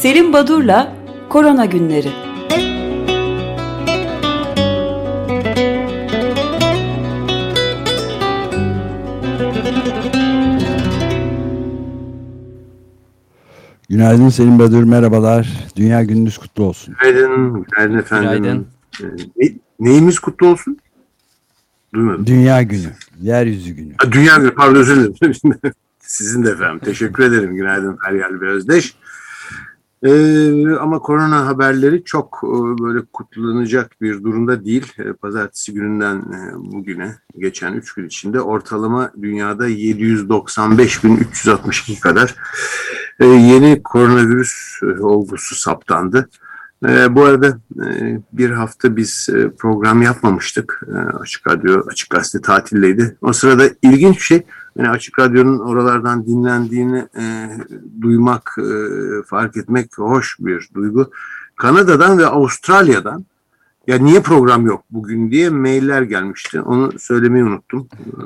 Selim Badur'la Korona Günleri. Günaydın Selim Badur, merhabalar. Dünya gününüz kutlu olsun. Günaydın, günaydın efendim. Günaydın. Ee, ne- neyimiz kutlu olsun? Duymadım. Dünya günü, yeryüzü günü. Ha, Dünya günü, pardon özür dilerim. Sizin de efendim. Teşekkür ederim. Günaydın Feryal ve Özdeş. Ee, ama korona haberleri çok e, böyle kutlanacak bir durumda değil. E, Pazartesi gününden e, bugüne geçen 3 gün içinde ortalama dünyada 795.362 kadar e, yeni koronavirüs e, olgusu saptandı. E, bu arada e, bir hafta biz e, program yapmamıştık. E, Açık Radyo, Açık Gazete tatildeydi. O sırada ilginç bir şey. Yani Açık Radyo'nun oralardan dinlendiğini e, duymak, e, fark etmek hoş bir duygu. Kanada'dan ve Avustralya'dan ya niye program yok bugün diye mailler gelmişti. Onu söylemeyi unuttum. E,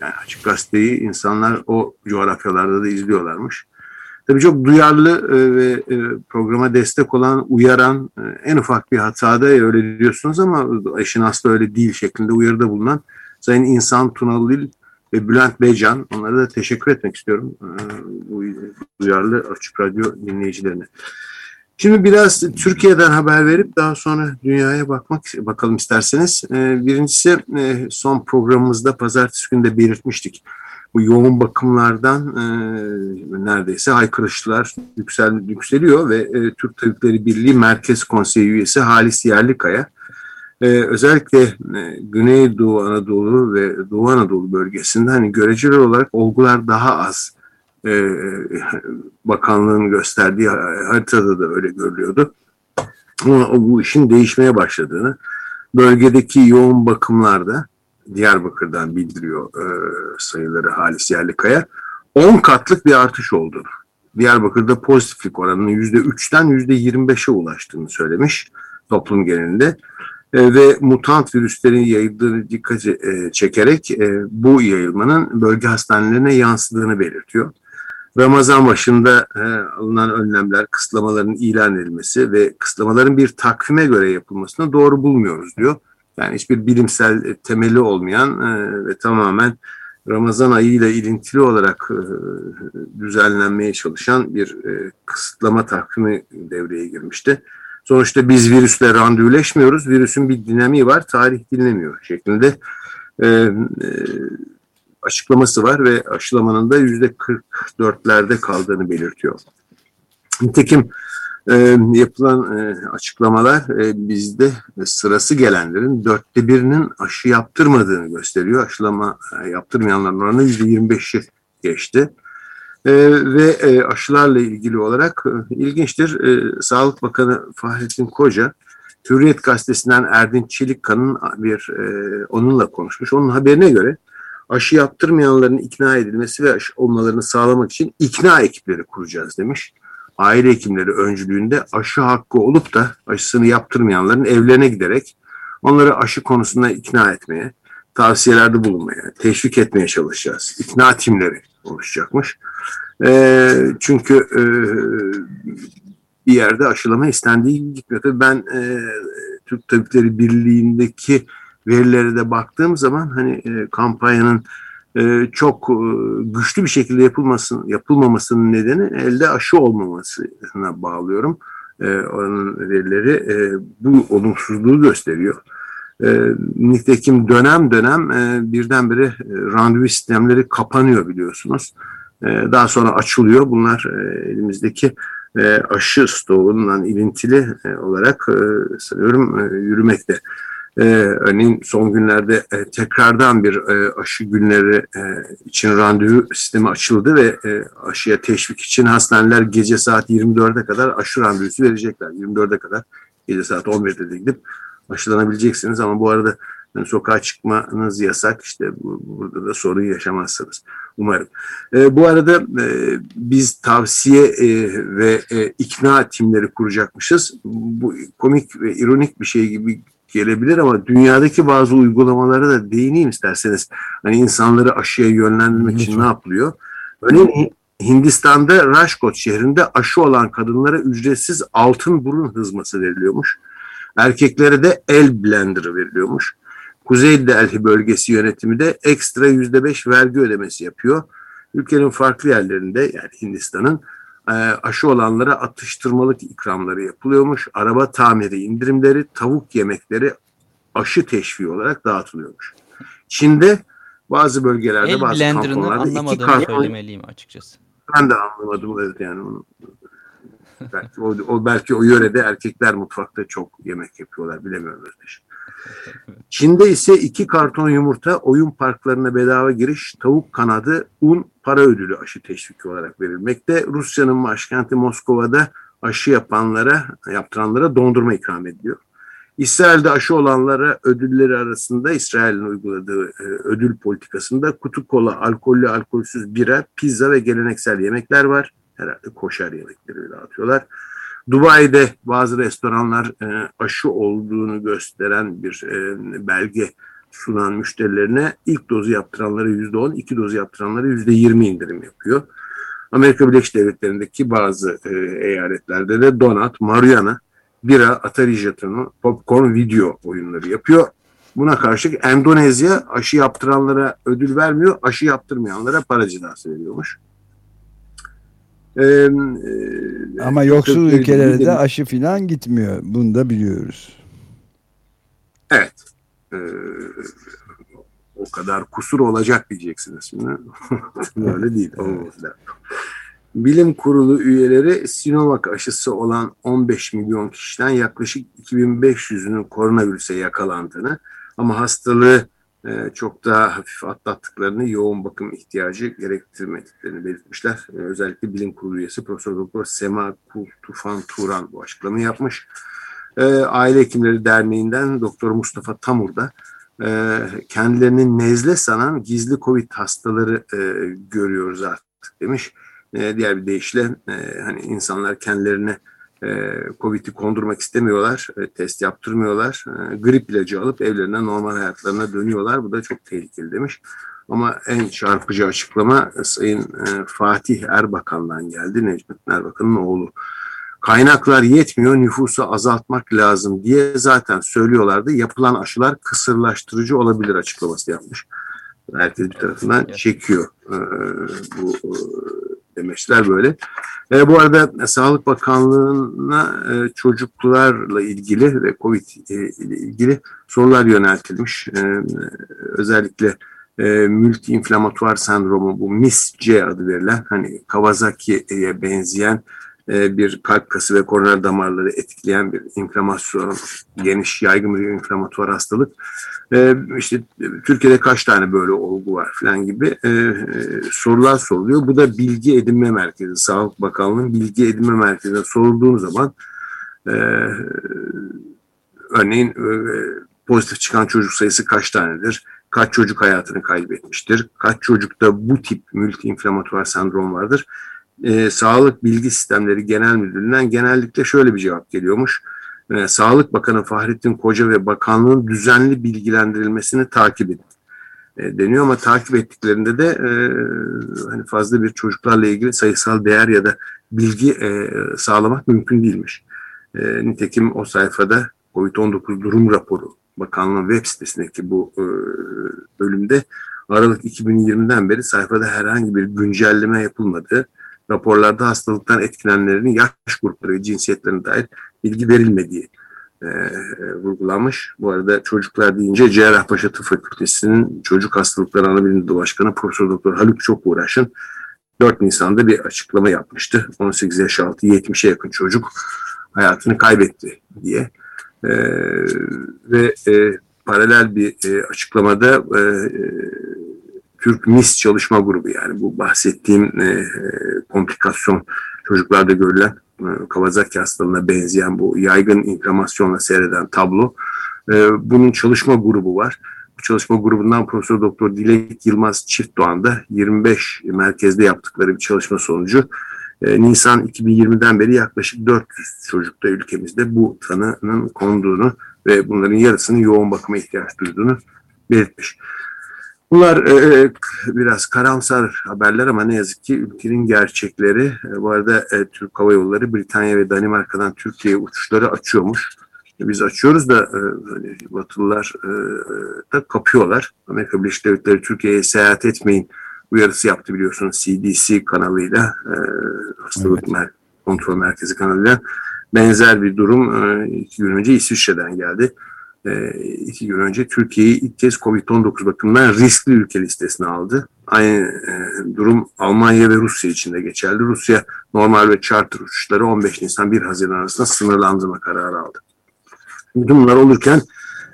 yani Açık Gazete'yi insanlar o coğrafyalarda da izliyorlarmış. Tabii çok duyarlı e, ve e, programa destek olan, uyaran, e, en ufak bir hatada öyle diyorsunuz ama eşin aslı öyle değil şeklinde uyarıda bulunan Sayın İnsan Tunalil ve Bülent Beycan. Onlara da teşekkür etmek istiyorum bu duyarlı Açık Radyo dinleyicilerine. Şimdi biraz Türkiye'den haber verip daha sonra dünyaya bakmak bakalım isterseniz. Birincisi son programımızda pazartesi günü de belirtmiştik bu yoğun bakımlardan neredeyse haykırışlar yüksel, yükseliyor ve Türk Tabipleri Birliği Merkez Konseyi üyesi Halis Yerlikaya e, özellikle e, Güneydoğu Anadolu ve Doğu Anadolu bölgesinde hani göreceli olarak olgular daha az e, bakanlığın gösterdiği haritada da öyle görülüyordu. Ama bu işin değişmeye başladığını bölgedeki yoğun bakımlarda Diyarbakır'dan bildiriyor e, sayıları Halis Yerlikaya. 10 katlık bir artış olduğunu. Diyarbakır'da pozitiflik oranının %3'ten %25'e ulaştığını söylemiş toplum genelinde. E, ve mutant virüslerin yayıldığını dikkat e, çekerek e, bu yayılmanın bölge hastanelerine yansıdığını belirtiyor. Ramazan başında alınan önlemler, kısıtlamaların ilan edilmesi ve kısıtlamaların bir takvime göre yapılmasını doğru bulmuyoruz diyor. Yani hiçbir bilimsel temeli olmayan ve tamamen Ramazan ayıyla ilintili olarak düzenlenmeye çalışan bir kısıtlama takvimi devreye girmişti. Sonuçta biz virüsle randevuleşmiyoruz. Virüsün bir dinamiği var, tarih dinlemiyor şeklinde e, e, açıklaması var ve aşılamanın da yüzde 44'lerde kaldığını belirtiyor. Nitekim e, yapılan e, açıklamalar e, bizde sırası gelenlerin dörtte birinin aşı yaptırmadığını gösteriyor. Aşılama e, yaptırmayanların oranı yüzde 25'i geçti. E, ve e, aşılarla ilgili olarak e, ilginçtir. E, Sağlık Bakanı Fahrettin Koca Hürriyet Gazetesi'nden Erdinç Çelikkan'ın bir e, onunla konuşmuş. Onun haberine göre aşı yaptırmayanların ikna edilmesi ve aşı olmalarını sağlamak için ikna ekipleri kuracağız demiş aile hekimleri öncülüğünde aşı hakkı olup da aşısını yaptırmayanların evlerine giderek onları aşı konusunda ikna etmeye, tavsiyelerde bulunmaya, teşvik etmeye çalışacağız. İkna timleri oluşacakmış. E, çünkü e, bir yerde aşılama istendiği gibi gitmiyor. Tabii ben e, Türk Tabipleri Birliği'ndeki verilere de baktığım zaman hani e, kampanyanın e, çok e, güçlü bir şekilde yapılmasın, yapılmamasının nedeni elde aşı olmamasına bağlıyorum. E, onun verileri e, bu olumsuzluğu gösteriyor. E, nitekim dönem dönem e, birdenbire e, randevu sistemleri kapanıyor biliyorsunuz. E, daha sonra açılıyor. Bunlar e, elimizdeki e, aşı stoğundan ilintili e, olarak e, sanıyorum e, yürümekte. Ee, örneğin son günlerde e, tekrardan bir e, aşı günleri e, için randevu sistemi açıldı ve e, aşıya teşvik için hastaneler gece saat 24'e kadar aşı randevusu verecekler. 24'e kadar gece saat 11'de de gidip aşılanabileceksiniz ama bu arada yani sokağa çıkmanız yasak. İşte bu, burada da sorun yaşamazsınız. Umarım. E, bu arada e, biz tavsiye e, ve e, ikna timleri kuracakmışız. Bu komik ve ironik bir şey gibi gelebilir ama dünyadaki bazı uygulamalara da değineyim isterseniz. Hani insanları aşıya yönlendirmek için ne yapılıyor? Örneğin Hindistan'da Rajkot şehrinde aşı olan kadınlara ücretsiz altın burun hızması veriliyormuş. Erkeklere de el blenderı veriliyormuş. Kuzey Delhi bölgesi yönetimi de ekstra yüzde beş vergi ödemesi yapıyor. Ülkenin farklı yerlerinde yani Hindistan'ın e, aşı olanlara atıştırmalık ikramları yapılıyormuş. Araba tamiri indirimleri, tavuk yemekleri aşı teşviği olarak dağıtılıyormuş. Çin'de bazı bölgelerde El bazı kantonlarda iki karton söylemeliyim açıkçası. ben de anlamadım evet yani onu. Belki o, o belki o yörede erkekler mutfakta çok yemek yapıyorlar bilemiyorum Özdeş. Çin'de ise iki karton yumurta, oyun parklarına bedava giriş, tavuk kanadı, un, para ödülü aşı teşviki olarak verilmekte. Rusya'nın başkenti Moskova'da aşı yapanlara, yaptıranlara dondurma ikram ediliyor. İsrail'de aşı olanlara ödülleri arasında İsrail'in uyguladığı e, ödül politikasında kutu kola, alkollü, alkolsüz bira, pizza ve geleneksel yemekler var. Herhalde koşar yemekleri dağıtıyorlar. Dubai'de bazı restoranlar e, aşı olduğunu gösteren bir e, belge sunan müşterilerine ilk dozu yaptıranlara yüzde on, iki dozu yaptıranlara yüzde yirmi indirim yapıyor. Amerika Birleşik Devletleri'ndeki bazı e, eyaletlerde de donat, marijuana, bira, Atari jetonu, popcorn video oyunları yapıyor. Buna karşılık Endonezya aşı yaptıranlara ödül vermiyor, aşı yaptırmayanlara para cezası veriyormuş. Ee, e, Ama yoksul ülkelere de aşı filan gitmiyor. Bunu da biliyoruz. Evet. Ee, o kadar kusur olacak diyeceksiniz şimdi. Öyle değil. lazım. Bilim kurulu üyeleri Sinovac aşısı olan 15 milyon kişiden yaklaşık 2500'ünün koronavirüse yakalandığını ama hastalığı çok daha hafif atlattıklarını, yoğun bakım ihtiyacı gerektirmediklerini belirtmişler. E, özellikle bilim kurulu üyesi Profesör Doktor Sema Tufan Turan bu açıklamayı yapmış. E, Aile Hekimleri Derneği'nden Doktor Mustafa Tamur da e, kendilerini nezle sanan gizli Covid hastaları e, görüyoruz artık demiş. Diğer bir deyişle e, hani insanlar kendilerine Covid'i kondurmak istemiyorlar, e, test yaptırmıyorlar, e, grip ilacı alıp evlerine normal hayatlarına dönüyorlar. Bu da çok tehlikeli demiş. Ama en çarpıcı açıklama e, Sayın e, Fatih Erbakan'dan geldi. Necmettin Erbakan'ın oğlu. Kaynaklar yetmiyor, nüfusu azaltmak lazım diye zaten söylüyorlardı. Yapılan aşılar kısırlaştırıcı olabilir açıklaması yapmış. Herkes bir tarafından çekiyor e, bu e, demeçler böyle. E, bu arada Sağlık Bakanlığı'na e, çocuklarla ilgili ve COVID e, ile ilgili sorular yöneltilmiş. E, özellikle e, multi-inflamatuar sendromu bu MIS-C adı verilen hani Kawasaki'ye benzeyen e, bir kalp kası ve koroner damarları etkileyen bir inflamasyon, geniş yaygın bir inflamatuar hastalık. E, işte e, Türkiye'de kaç tane böyle olgu var falan gibi e, sorular soruluyor. Bu da bilgi edinme merkezi, Sağlık Bakanlığı'nın bilgi edinme merkezine sorulduğu zaman örneğin pozitif çıkan çocuk sayısı kaç tanedir? Kaç çocuk hayatını kaybetmiştir? Kaç çocukta bu tip multi-inflamatuar sendrom vardır? E, Sağlık Bilgi Sistemleri Genel Müdürlüğü'nden genellikle şöyle bir cevap geliyormuş. E, Sağlık Bakanı Fahrettin Koca ve bakanlığın düzenli bilgilendirilmesini takip edin e, deniyor ama takip ettiklerinde de e, hani fazla bir çocuklarla ilgili sayısal değer ya da bilgi e, sağlamak mümkün değilmiş. E, nitekim o sayfada COVID-19 durum raporu bakanlığın web sitesindeki bu e, bölümde Aralık 2020'den beri sayfada herhangi bir güncelleme yapılmadığı, raporlarda hastalıktan etkilenenlerin yaş grupları ve cinsiyetlerine dair bilgi verilmediği e, vurgulanmış. Bu arada çocuklar deyince Cerrahpaşa Tıp Fakültesi'nin Çocuk Hastalıkları Anabilim Dalı Başkanı Profesör Doktor Haluk Çokuğraş'ın 4 Nisan'da bir açıklama yapmıştı. 18 yaş altı 70'e yakın çocuk hayatını kaybetti diye. E, ve e, paralel bir e, açıklamada e, Türk MIS çalışma grubu yani bu bahsettiğim e, komplikasyon çocuklarda görülen e, Kawasaki hastalığına benzeyen bu yaygın inflamasyonla seyreden tablo. E, bunun çalışma grubu var. Bu çalışma grubundan Profesör Doktor Dilek Yılmaz Çiftdoğan da 25 merkezde yaptıkları bir çalışma sonucu e, Nisan 2020'den beri yaklaşık 400 çocukta ülkemizde bu tanının konduğunu ve bunların yarısının yoğun bakıma ihtiyaç duyduğunu belirtmiş. Bunlar e, biraz karamsar haberler ama ne yazık ki ülkenin gerçekleri. E, bu arada e, Türk Hava Yolları Britanya ve Danimarka'dan Türkiye'ye uçuşları açıyormuş. E, biz açıyoruz da e, hani Batılılar e, da kapıyorlar. Amerika Birleşik Devletleri Türkiye'ye seyahat etmeyin uyarısı yaptı biliyorsunuz CDC kanalıyla, e, hastalık evet. kontrol merkezi kanalıyla. Benzer bir durum e, iki gün önce İsviçre'den geldi. E, iki gün önce Türkiye'yi ilk kez COVID-19 bakımından riskli ülke listesine aldı. Aynı e, durum Almanya ve Rusya için de geçerli. Rusya normal ve charter uçuşları 15 Nisan 1 Haziran arasında sınırlandırma kararı aldı. Bunlar olurken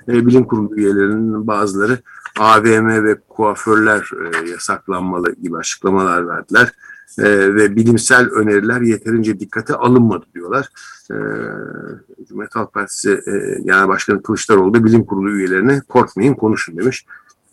e, bilim kurulu üyelerinin bazıları AVM ve kuaförler yasaklanmalı gibi açıklamalar verdiler. E, ve bilimsel öneriler yeterince dikkate alınmadı diyorlar. E, Cumhuriyet Halk Partisi e, Genel Başkanı Kılıçdaroğlu da bilim kurulu üyelerine korkmayın konuşun demiş.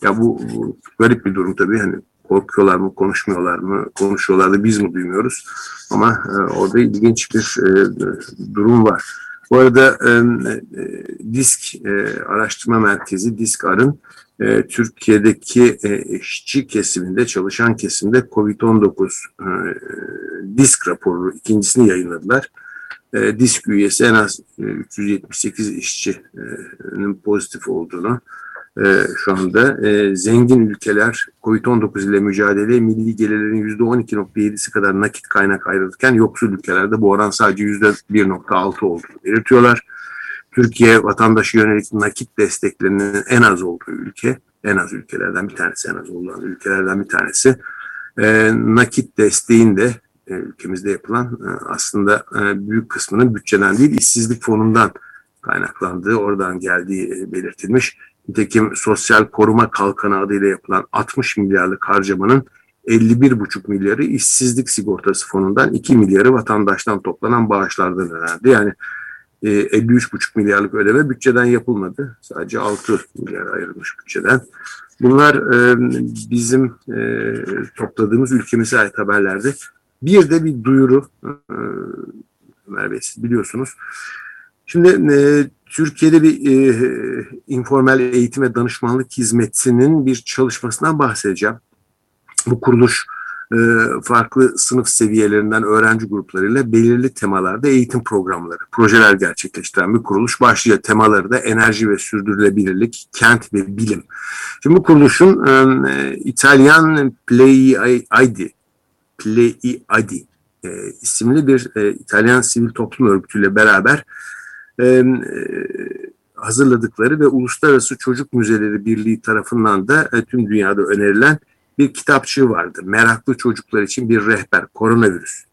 Ya bu, bu garip bir durum tabii. Hani korkuyorlar mı, konuşmuyorlar mı, konuşuyorlar da biz mi duymuyoruz? Ama e, orada ilginç bir e, durum var. Bu arada e, e, DISK e, Araştırma Merkezi, DISK AR'ın e, Türkiye'deki e, işçi kesiminde, çalışan kesimde COVID-19 e, DISK raporu ikincisini yayınladılar. E, DISK üyesi en az e, 378 işçinin pozitif olduğunu, e, şu anda e, zengin ülkeler COVID-19 ile mücadele milli gelirlerin %12.7'si kadar nakit kaynak ayrılırken yoksul ülkelerde bu oran sadece %1.6 olduğunu belirtiyorlar. Türkiye vatandaşı yönelik nakit desteklerinin en az olduğu ülke, en az ülkelerden bir tanesi, en az olan ülkelerden bir tanesi. E, nakit desteğin de e, ülkemizde yapılan e, aslında e, büyük kısmının bütçeden değil işsizlik fonundan kaynaklandığı, oradan geldiği e, belirtilmiş. Nitekim sosyal koruma kalkanı adıyla yapılan 60 milyarlık harcamanın 51,5 milyarı işsizlik sigortası fonundan 2 milyarı vatandaştan toplanan bağışlardan önerdi. Yani 53,5 e, milyarlık ödeme bütçeden yapılmadı. Sadece 6 milyar ayrılmış bütçeden. Bunlar e, bizim e, topladığımız ülkemize ait haberlerde. Bir de bir duyuru Ömer Bey siz biliyorsunuz. Şimdi Türkiye'de bir informal eğitim ve danışmanlık hizmetinin bir çalışmasından bahsedeceğim. Bu kuruluş e, farklı sınıf seviyelerinden öğrenci gruplarıyla belirli temalarda eğitim programları, projeler gerçekleştiren bir kuruluş. Başlıca temaları da enerji ve sürdürülebilirlik, kent ve bilim. Şimdi bu kuruluşun e, İtalyan Play ID e, isimli bir e, İtalyan sivil toplum örgütüyle beraber hazırladıkları ve Uluslararası Çocuk Müzeleri Birliği tarafından da tüm dünyada önerilen bir kitapçığı vardı. Meraklı çocuklar için bir rehber, koronavirüs.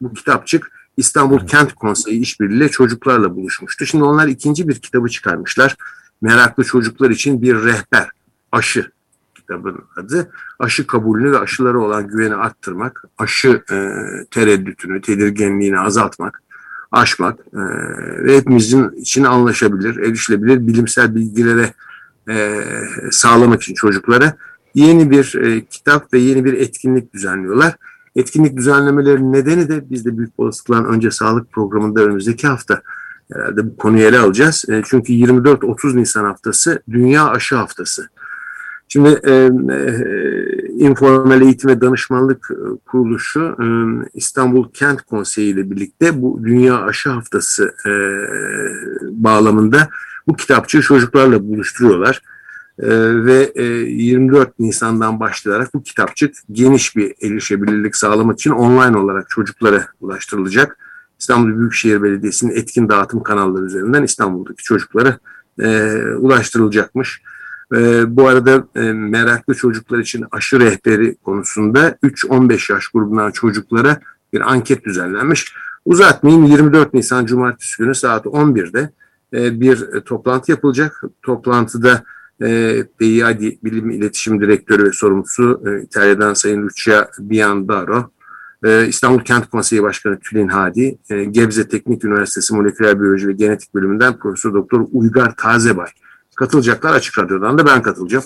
Bu kitapçık İstanbul Kent Konseyi işbirliğiyle çocuklarla buluşmuştu. Şimdi onlar ikinci bir kitabı çıkarmışlar. Meraklı çocuklar için bir rehber, aşı kitabın adı. Aşı kabulünü ve aşıları olan güveni arttırmak, aşı e, tereddütünü, tedirginliğini azaltmak, aşmak e, ve hepimizin için anlaşabilir, erişilebilir bilimsel bilgilere e, sağlamak için çocuklara yeni bir e, kitap ve yeni bir etkinlik düzenliyorlar. Etkinlik düzenlemelerinin nedeni de biz de büyük olasılıkla önce sağlık programında önümüzdeki hafta herhalde bu konuyu ele alacağız. E, çünkü 24-30 Nisan haftası Dünya Aşı Haftası. Şimdi e, e, informal eğitim ve danışmanlık e, kuruluşu e, İstanbul Kent Konseyi ile birlikte bu Dünya Aşı Haftası e, bağlamında bu kitapçığı çocuklarla buluşturuyorlar. Ee, ve e, 24 Nisan'dan başlayarak bu kitapçık geniş bir erişebilirlik sağlamak için online olarak çocuklara ulaştırılacak. İstanbul Büyükşehir Belediyesi'nin etkin dağıtım kanalları üzerinden İstanbul'daki çocuklara e, ulaştırılacakmış. E, bu arada e, meraklı çocuklar için aşı rehberi konusunda 3-15 yaş grubundan çocuklara bir anket düzenlenmiş. Uzatmayayım 24 Nisan Cumartesi günü saat 11'de e, bir toplantı yapılacak. Toplantıda e, BİAD Bilim İletişim Direktörü ve sorumlusu e, İtalya'dan Sayın Lucia Biandaro, e, İstanbul Kent Konseyi Başkanı Tülin Hadi, e, Gebze Teknik Üniversitesi Moleküler Biyoloji ve Genetik Bölümünden Profesör Doktor Uygar Tazebay katılacaklar. Açık Radyo'dan da ben katılacağım.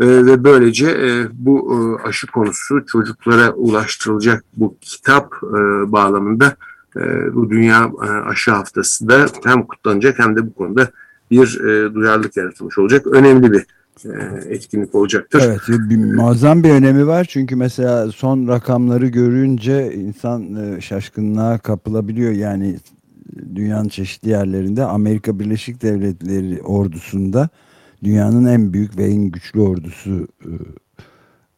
E, ve böylece e, bu e, aşı konusu çocuklara ulaştırılacak bu kitap e, bağlamında e, bu Dünya e, Aşı Haftası da hem kutlanacak hem de bu konuda bir e, duyarlılık yaratılmış olacak. Önemli bir e, etkinlik olacaktır. Evet, bir, muazzam bir önemi var çünkü mesela son rakamları görünce insan e, şaşkınlığa kapılabiliyor. Yani dünyanın çeşitli yerlerinde Amerika Birleşik Devletleri ordusunda dünyanın en büyük ve en güçlü ordusu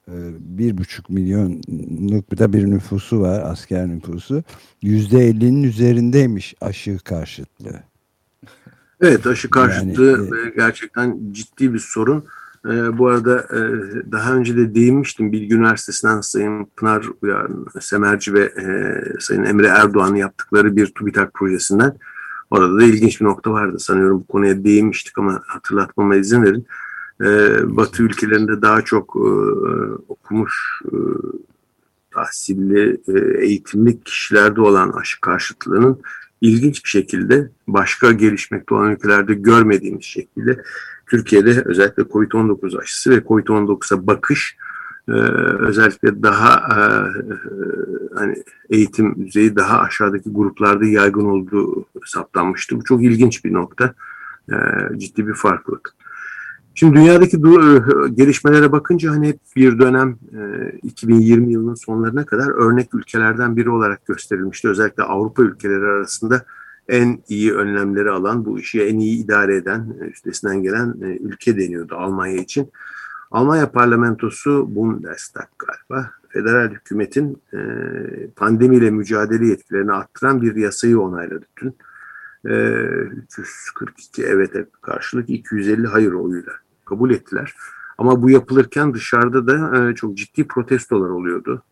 e, bir buçuk milyonluk da bir nüfusu var asker nüfusu yüzde ellinin üzerindeymiş aşı karşıtlığı. Evet aşı karşıtlığı yani, e, gerçekten ciddi bir sorun. E, bu arada e, daha önce de değinmiştim Bilgi Üniversitesi'nden Sayın Pınar Uyar'ın, Semerci ve e, Sayın Emre Erdoğan'ın yaptıkları bir TÜBİTAK projesinden. Orada da ilginç bir nokta vardı sanıyorum bu konuya değinmiştik ama hatırlatmama izin verin. E, Batı ülkelerinde daha çok e, okumuş e, tahsilli, e, eğitimli kişilerde olan aşı karşıtlığının ilginç bir şekilde başka gelişmekte olan ülkelerde görmediğimiz şekilde Türkiye'de özellikle COVID-19 aşısı ve COVID-19'a bakış e, özellikle daha e, hani eğitim düzeyi daha aşağıdaki gruplarda yaygın olduğu saptanmıştı. Bu çok ilginç bir nokta. E, ciddi bir farklılık. Şimdi dünyadaki gelişmelere bakınca hani hep bir dönem 2020 yılının sonlarına kadar örnek ülkelerden biri olarak gösterilmişti. Özellikle Avrupa ülkeleri arasında en iyi önlemleri alan, bu işi en iyi idare eden, e, üstesinden gelen e, ülke deniyordu Almanya için. Almanya parlamentosu Bundestag galiba federal hükümetin e, pandemiyle mücadele yetkilerini arttıran bir yasayı onayladı dün. 342 evet karşılık 250 hayır oyuyla kabul ettiler. Ama bu yapılırken dışarıda da çok ciddi protestolar oluyordu.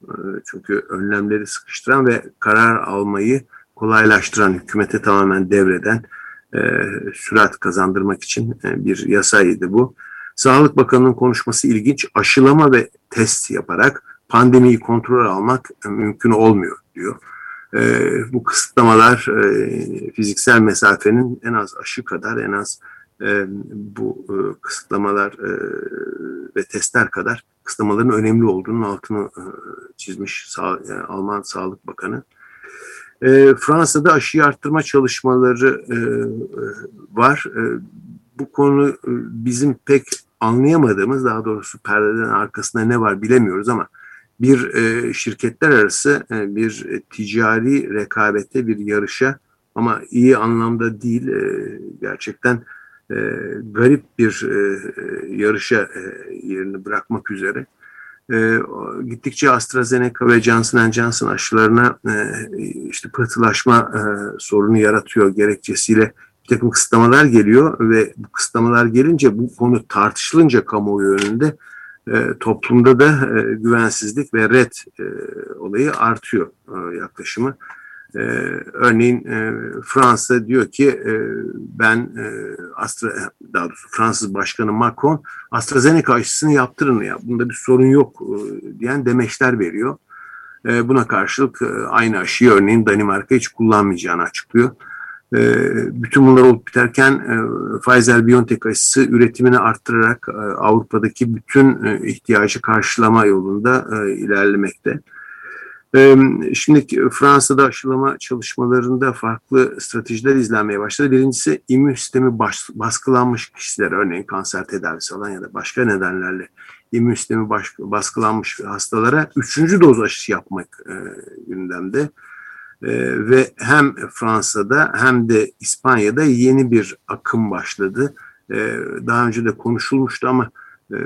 çünkü önlemleri sıkıştıran ve karar almayı kolaylaştıran, hükümete tamamen devreden, e, sürat kazandırmak için e, bir yasaydı bu. Sağlık Bakanı'nın konuşması ilginç. Aşılama ve test yaparak pandemiyi kontrol almak e, mümkün olmuyor diyor. E, bu kısıtlamalar e, fiziksel mesafenin en az aşı kadar en az e, bu e, kısıtlamalar e, ve testler kadar kısıtlamaların önemli olduğunun altını çizmiş Alman Sağlık Bakanı. Fransa'da aşıyı arttırma çalışmaları var. Bu konu bizim pek anlayamadığımız, daha doğrusu perdeden arkasında ne var bilemiyoruz ama bir şirketler arası bir ticari rekabete, bir yarışa ama iyi anlamda değil, gerçekten e, garip bir e, yarışa e, yerini bırakmak üzere e, gittikçe AstraZeneca ve Johnson Johnson aşılarına e, işte pıhtılaşma e, sorunu yaratıyor gerekçesiyle bir takım kısıtlamalar geliyor ve bu kısıtlamalar gelince bu konu tartışılınca kamuoyu önünde e, toplumda da e, güvensizlik ve red e, olayı artıyor e, yaklaşımı. Ee, örneğin e, Fransa diyor ki e, ben e, Astra, daha doğrusu Fransız Başkanı Macron AstraZeneca aşısını yaptırın ya bunda bir sorun yok e, diyen demeçler veriyor. E, buna karşılık e, aynı aşıyı örneğin Danimarka hiç kullanmayacağını açıklıyor. E, bütün bunlar olup biterken e, Pfizer-BioNTech aşısı üretimini arttırarak e, Avrupa'daki bütün e, ihtiyacı karşılama yolunda e, ilerlemekte. Şimdi Fransa'da aşılama çalışmalarında farklı stratejiler izlenmeye başladı. Birincisi immün sistemi baskılanmış kişiler, örneğin kanser tedavisi olan ya da başka nedenlerle immün sistemi baskılanmış hastalara üçüncü doz aşısı yapmak e, gündemde. E, ve hem Fransa'da hem de İspanya'da yeni bir akım başladı. E, daha önce de konuşulmuştu ama e,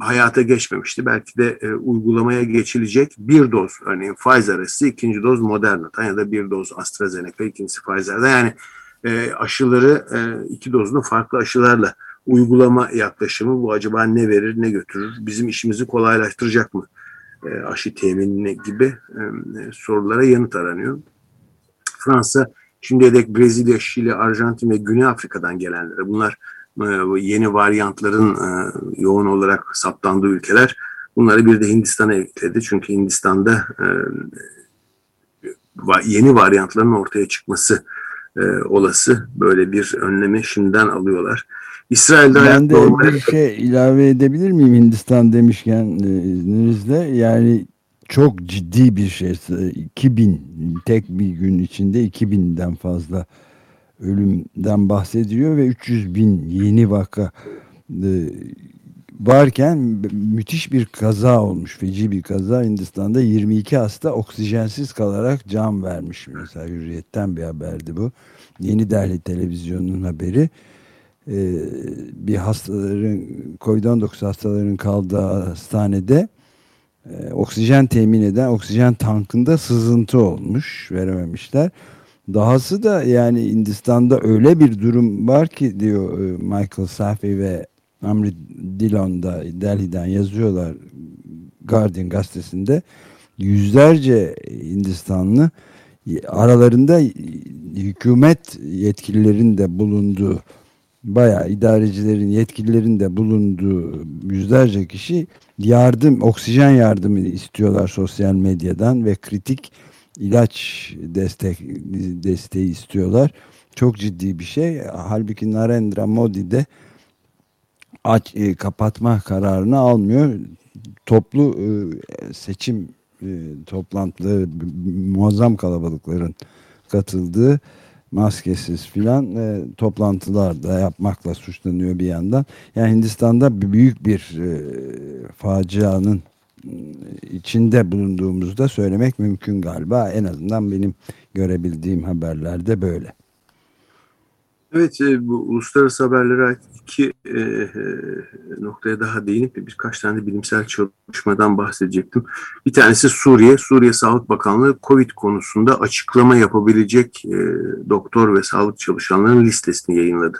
hayata geçmemişti. Belki de e, uygulamaya geçilecek bir doz örneğin Pfizer aşısı, ikinci doz Moderna'dan ya da bir doz AstraZeneca, ikincisi Pfizer'den. Yani e, aşıları e, iki dozlu farklı aşılarla uygulama yaklaşımı bu acaba ne verir ne götürür? Bizim işimizi kolaylaştıracak mı? E, aşı teminine gibi e, sorulara yanıt aranıyor. Fransa şimdiye dek Brezilya, Şili, Arjantin ve Güney Afrika'dan gelenlere bunlar e, yeni varyantların e, yoğun olarak saptandığı ülkeler. Bunları bir de Hindistan'a ekledi. Çünkü Hindistan'da e, yeni varyantların ortaya çıkması olası. Böyle bir önlemi şimdiden alıyorlar. İsrail'de ben de normal... bir şey ilave edebilir miyim Hindistan demişken izninizle? Yani çok ciddi bir şey. 2000 tek bir gün içinde 2000'den fazla ölümden bahsediliyor ve 300 bin yeni vaka e, varken müthiş bir kaza olmuş. Feci bir kaza. Hindistan'da 22 hasta oksijensiz kalarak can vermiş. Mesela hürriyetten bir haberdi bu. Yeni Delhi televizyonunun haberi. Ee, bir hastaların COVID-19 hastaların kaldığı hastanede e, oksijen temin eden oksijen tankında sızıntı olmuş. Verememişler. Dahası da yani Hindistan'da öyle bir durum var ki diyor e, Michael Safi ve Amri Dillon'da Delhi'den yazıyorlar Guardian gazetesinde. Yüzlerce Hindistanlı aralarında hükümet yetkililerin de bulunduğu bayağı idarecilerin yetkililerin de bulunduğu yüzlerce kişi yardım oksijen yardımı istiyorlar sosyal medyadan ve kritik ilaç destek desteği istiyorlar. Çok ciddi bir şey. Halbuki Narendra Modi de aç e, kapatma kararını almıyor. Toplu e, seçim e, toplantıları muazzam kalabalıkların katıldığı maskesiz filan e, toplantılar da yapmakla suçlanıyor bir yandan. Yani Hindistan'da büyük bir e, facianın içinde bulunduğumuzda söylemek mümkün galiba. En azından benim görebildiğim haberlerde böyle. Evet, e, bu uluslararası haberlere ait iki e, e, noktaya daha değinip birkaç tane bilimsel çalışmadan bahsedecektim. Bir tanesi Suriye. Suriye Sağlık Bakanlığı COVID konusunda açıklama yapabilecek e, doktor ve sağlık çalışanlarının listesini yayınladı.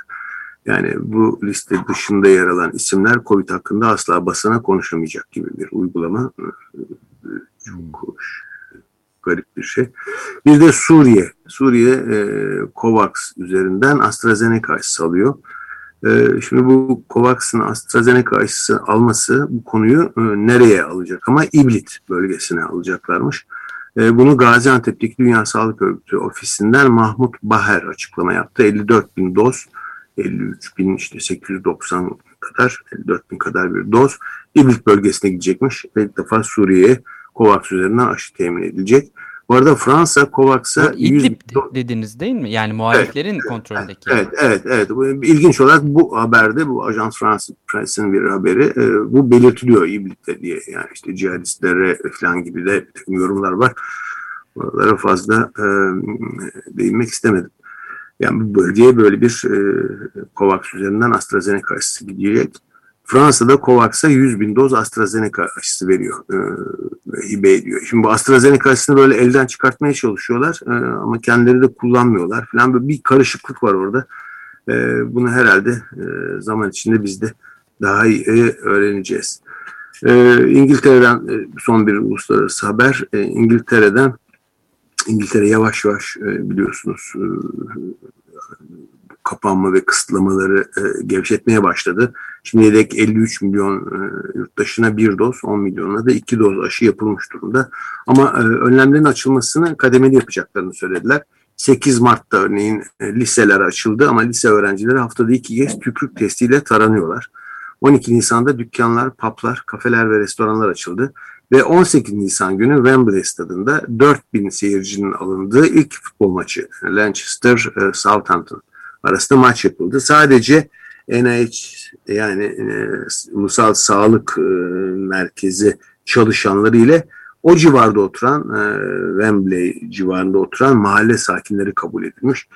Yani bu liste dışında yer alan isimler COVID hakkında asla basına konuşamayacak gibi bir uygulama. Çok garip bir şey. Bir de Suriye. Suriye e, COVAX üzerinden AstraZeneca aşısı alıyor. E, şimdi bu COVAX'ın AstraZeneca aşısı alması bu konuyu e, nereye alacak? Ama İblit bölgesine alacaklarmış. Bunu Gaziantep'teki Dünya Sağlık Örgütü ofisinden Mahmut Baher açıklama yaptı. 54 bin doz, 53 bin işte 890 kadar, 54 bin kadar bir doz İblit bölgesine gidecekmiş. Ve ilk defa Suriye'ye COVAX üzerinden aşı temin edilecek. Bu arada Fransa COVAX'a... İdlib dediniz değil mi? Yani muhaliflerin evet, kontrolündeki. Evet, evet, evet. İlginç olarak bu haberde, bu Ajans France Press'in bir haberi, e, bu belirtiliyor İdlib'de diye. Yani işte cihadistlere falan gibi de yorumlar var. Oralara fazla e, değinmek istemedim. Yani bu bölgeye böyle bir e, COVAX üzerinden AstraZeneca aşısı gidecek. Fransa'da COVAX'a 100 bin doz AstraZeneca aşısı veriyor, e, hibe ediyor. Şimdi bu AstraZeneca aşısını böyle elden çıkartmaya çalışıyorlar e, ama kendileri de kullanmıyorlar falan. Böyle bir karışıklık var orada. E, bunu herhalde e, zaman içinde biz de daha iyi e, öğreneceğiz. E, İngiltere'den e, son bir uluslararası haber. E, İngiltere'den İngiltere yavaş yavaş e, biliyorsunuz e, kapanma ve kısıtlamaları e, gevşetmeye başladı. Şimdiye dek 53 milyon e, yurttaşına bir doz, 10 milyonuna da iki doz aşı yapılmış durumda. Ama önlemlerin açılmasını kademeli yapacaklarını söylediler. 8 Mart'ta örneğin liseler açıldı ama lise öğrencileri haftada iki kez tükürük testiyle taranıyorlar. 12 Nisan'da dükkanlar, paplar, kafeler ve restoranlar açıldı. Ve 18 Nisan günü Wembley stadında 4000 seyircinin alındığı ilk futbol maçı Manchester e, Southampton arasında maç yapıldı. Sadece NIH yani e, Ulusal Sağlık e, Merkezi çalışanları ile o civarda oturan e, Wembley civarında oturan mahalle sakinleri kabul edilmiş.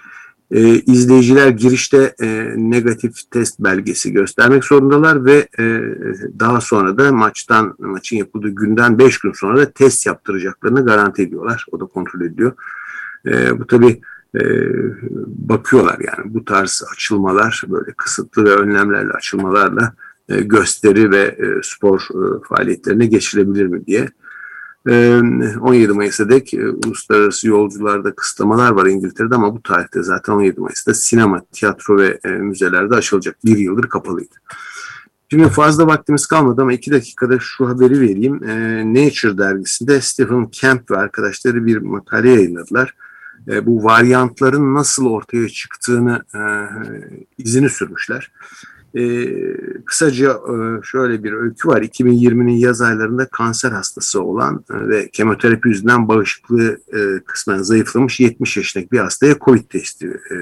E, izleyiciler girişte e, negatif test belgesi göstermek zorundalar ve e, daha sonra da maçtan maçın yapıldığı günden 5 gün sonra da test yaptıracaklarını garanti ediyorlar. O da kontrol ediliyor. E, bu tabii e, bakıyorlar yani bu tarz açılmalar böyle kısıtlı ve önlemlerle açılmalarla e, gösteri ve e, spor e, faaliyetlerine geçilebilir mi diye. E, 17 Mayıs'a dek e, uluslararası yolcularda kısıtlamalar var İngiltere'de ama bu tarihte zaten 17 Mayıs'ta sinema, tiyatro ve e, müzelerde açılacak. Bir yıldır kapalıydı. Şimdi fazla vaktimiz kalmadı ama iki dakikada şu haberi vereyim. E, Nature dergisinde Stephen Camp ve arkadaşları bir makale yayınladılar e, bu varyantların nasıl ortaya çıktığını e, izini sürmüşler. E, kısaca e, şöyle bir öykü var. 2020'nin yaz aylarında kanser hastası olan e, ve kemoterapi yüzünden bağışıklığı e, kısmen zayıflamış 70 yaşındaki bir hastaya COVID testi e,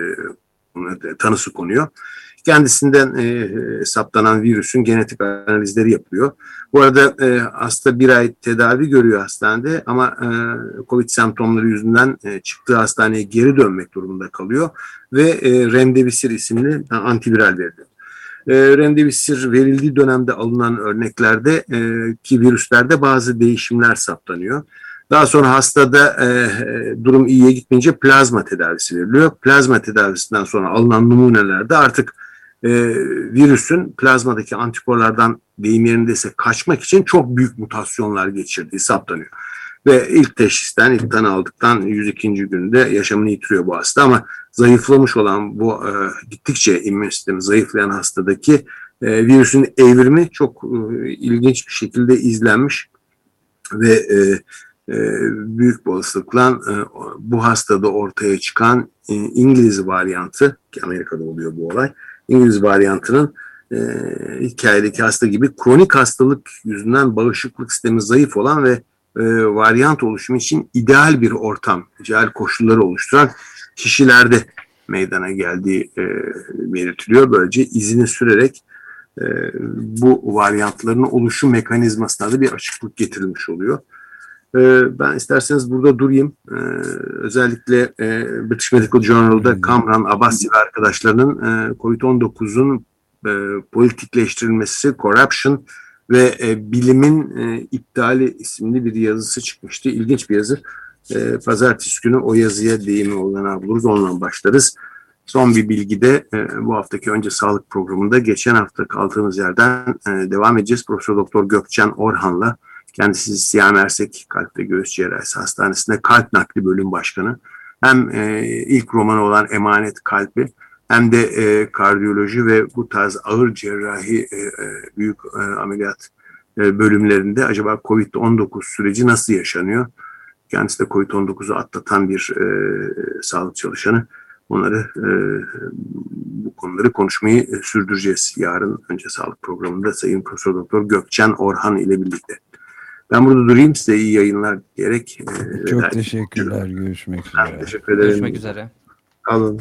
tanısı konuyor. kendisinden e, saptanan virüsün genetik analizleri yapıyor. Bu arada e, hasta bir ay tedavi görüyor hastanede ama e, COVID semptomları yüzünden e, çıktığı hastaneye geri dönmek durumunda kalıyor ve e, Remdesivir isimli antiviral veriliyor. E, Remdesivir verildiği dönemde alınan örneklerde e, ki virüslerde bazı değişimler saptanıyor. Daha sonra hastada e, durum iyiye gitmeyince plazma tedavisi veriliyor. Plazma tedavisinden sonra alınan numunelerde artık e, virüsün plazmadaki antikorlardan deyim yerindeyse kaçmak için çok büyük mutasyonlar geçirdiği saptanıyor. Ve ilk teşhisten, ilk tanı aldıktan 102. günde yaşamını yitiriyor bu hasta ama zayıflamış olan bu e, gittikçe immün sistemi zayıflayan hastadaki e, virüsün evrimi çok e, ilginç bir şekilde izlenmiş ve e, e, büyük olasılıkla e, bu hastada ortaya çıkan e, İngiliz varyantı ki Amerika'da oluyor bu olay İngiliz varyantının e, hikayedeki hasta gibi kronik hastalık yüzünden bağışıklık sistemi zayıf olan ve e, varyant oluşumu için ideal bir ortam, ideal koşulları oluşturan kişilerde meydana geldiği e, belirtiliyor. Böylece izini sürerek e, bu varyantların oluşum mekanizmasına da bir açıklık getirilmiş oluyor. E, ben isterseniz burada durayım. E, özellikle e, British Medical Journal'da Kamran Abbasi ve arkadaşlarının e, COVID-19'un e, politikleştirilmesi, corruption ve e, bilimin e, iptali isimli bir yazısı çıkmıştı. İlginç bir yazı. E, Pazartesi günü o yazıya deyimi olana buluruz. Ondan başlarız. Son bir bilgi de e, bu haftaki önce sağlık programında geçen hafta kaldığımız yerden e, devam edeceğiz. Profesör Doktor Gökçen Orhan'la kendisi Siyah Mersek Kalp ve Göğüs Cerrahisi Hastanesi'nde kalp nakli bölüm başkanı. Hem e, ilk romanı olan Emanet Kalbi hem de e, kardiyoloji ve bu tarz ağır cerrahi e, e büyük e, ameliyat e, bölümlerinde acaba COVID-19 süreci nasıl yaşanıyor? Kendisi de COVID-19'u atlatan bir e, sağlık çalışanı. Onları e, bu konuları konuşmayı e, sürdüreceğiz yarın önce sağlık programında Sayın Profesör Doktor Gökçen Orhan ile birlikte. Ben burada durayım size iyi yayınlar diyerek. E, Çok teşekkürler. Görüşmek üzere. Ben teşekkür ederim. Görüşmek üzere. Alın.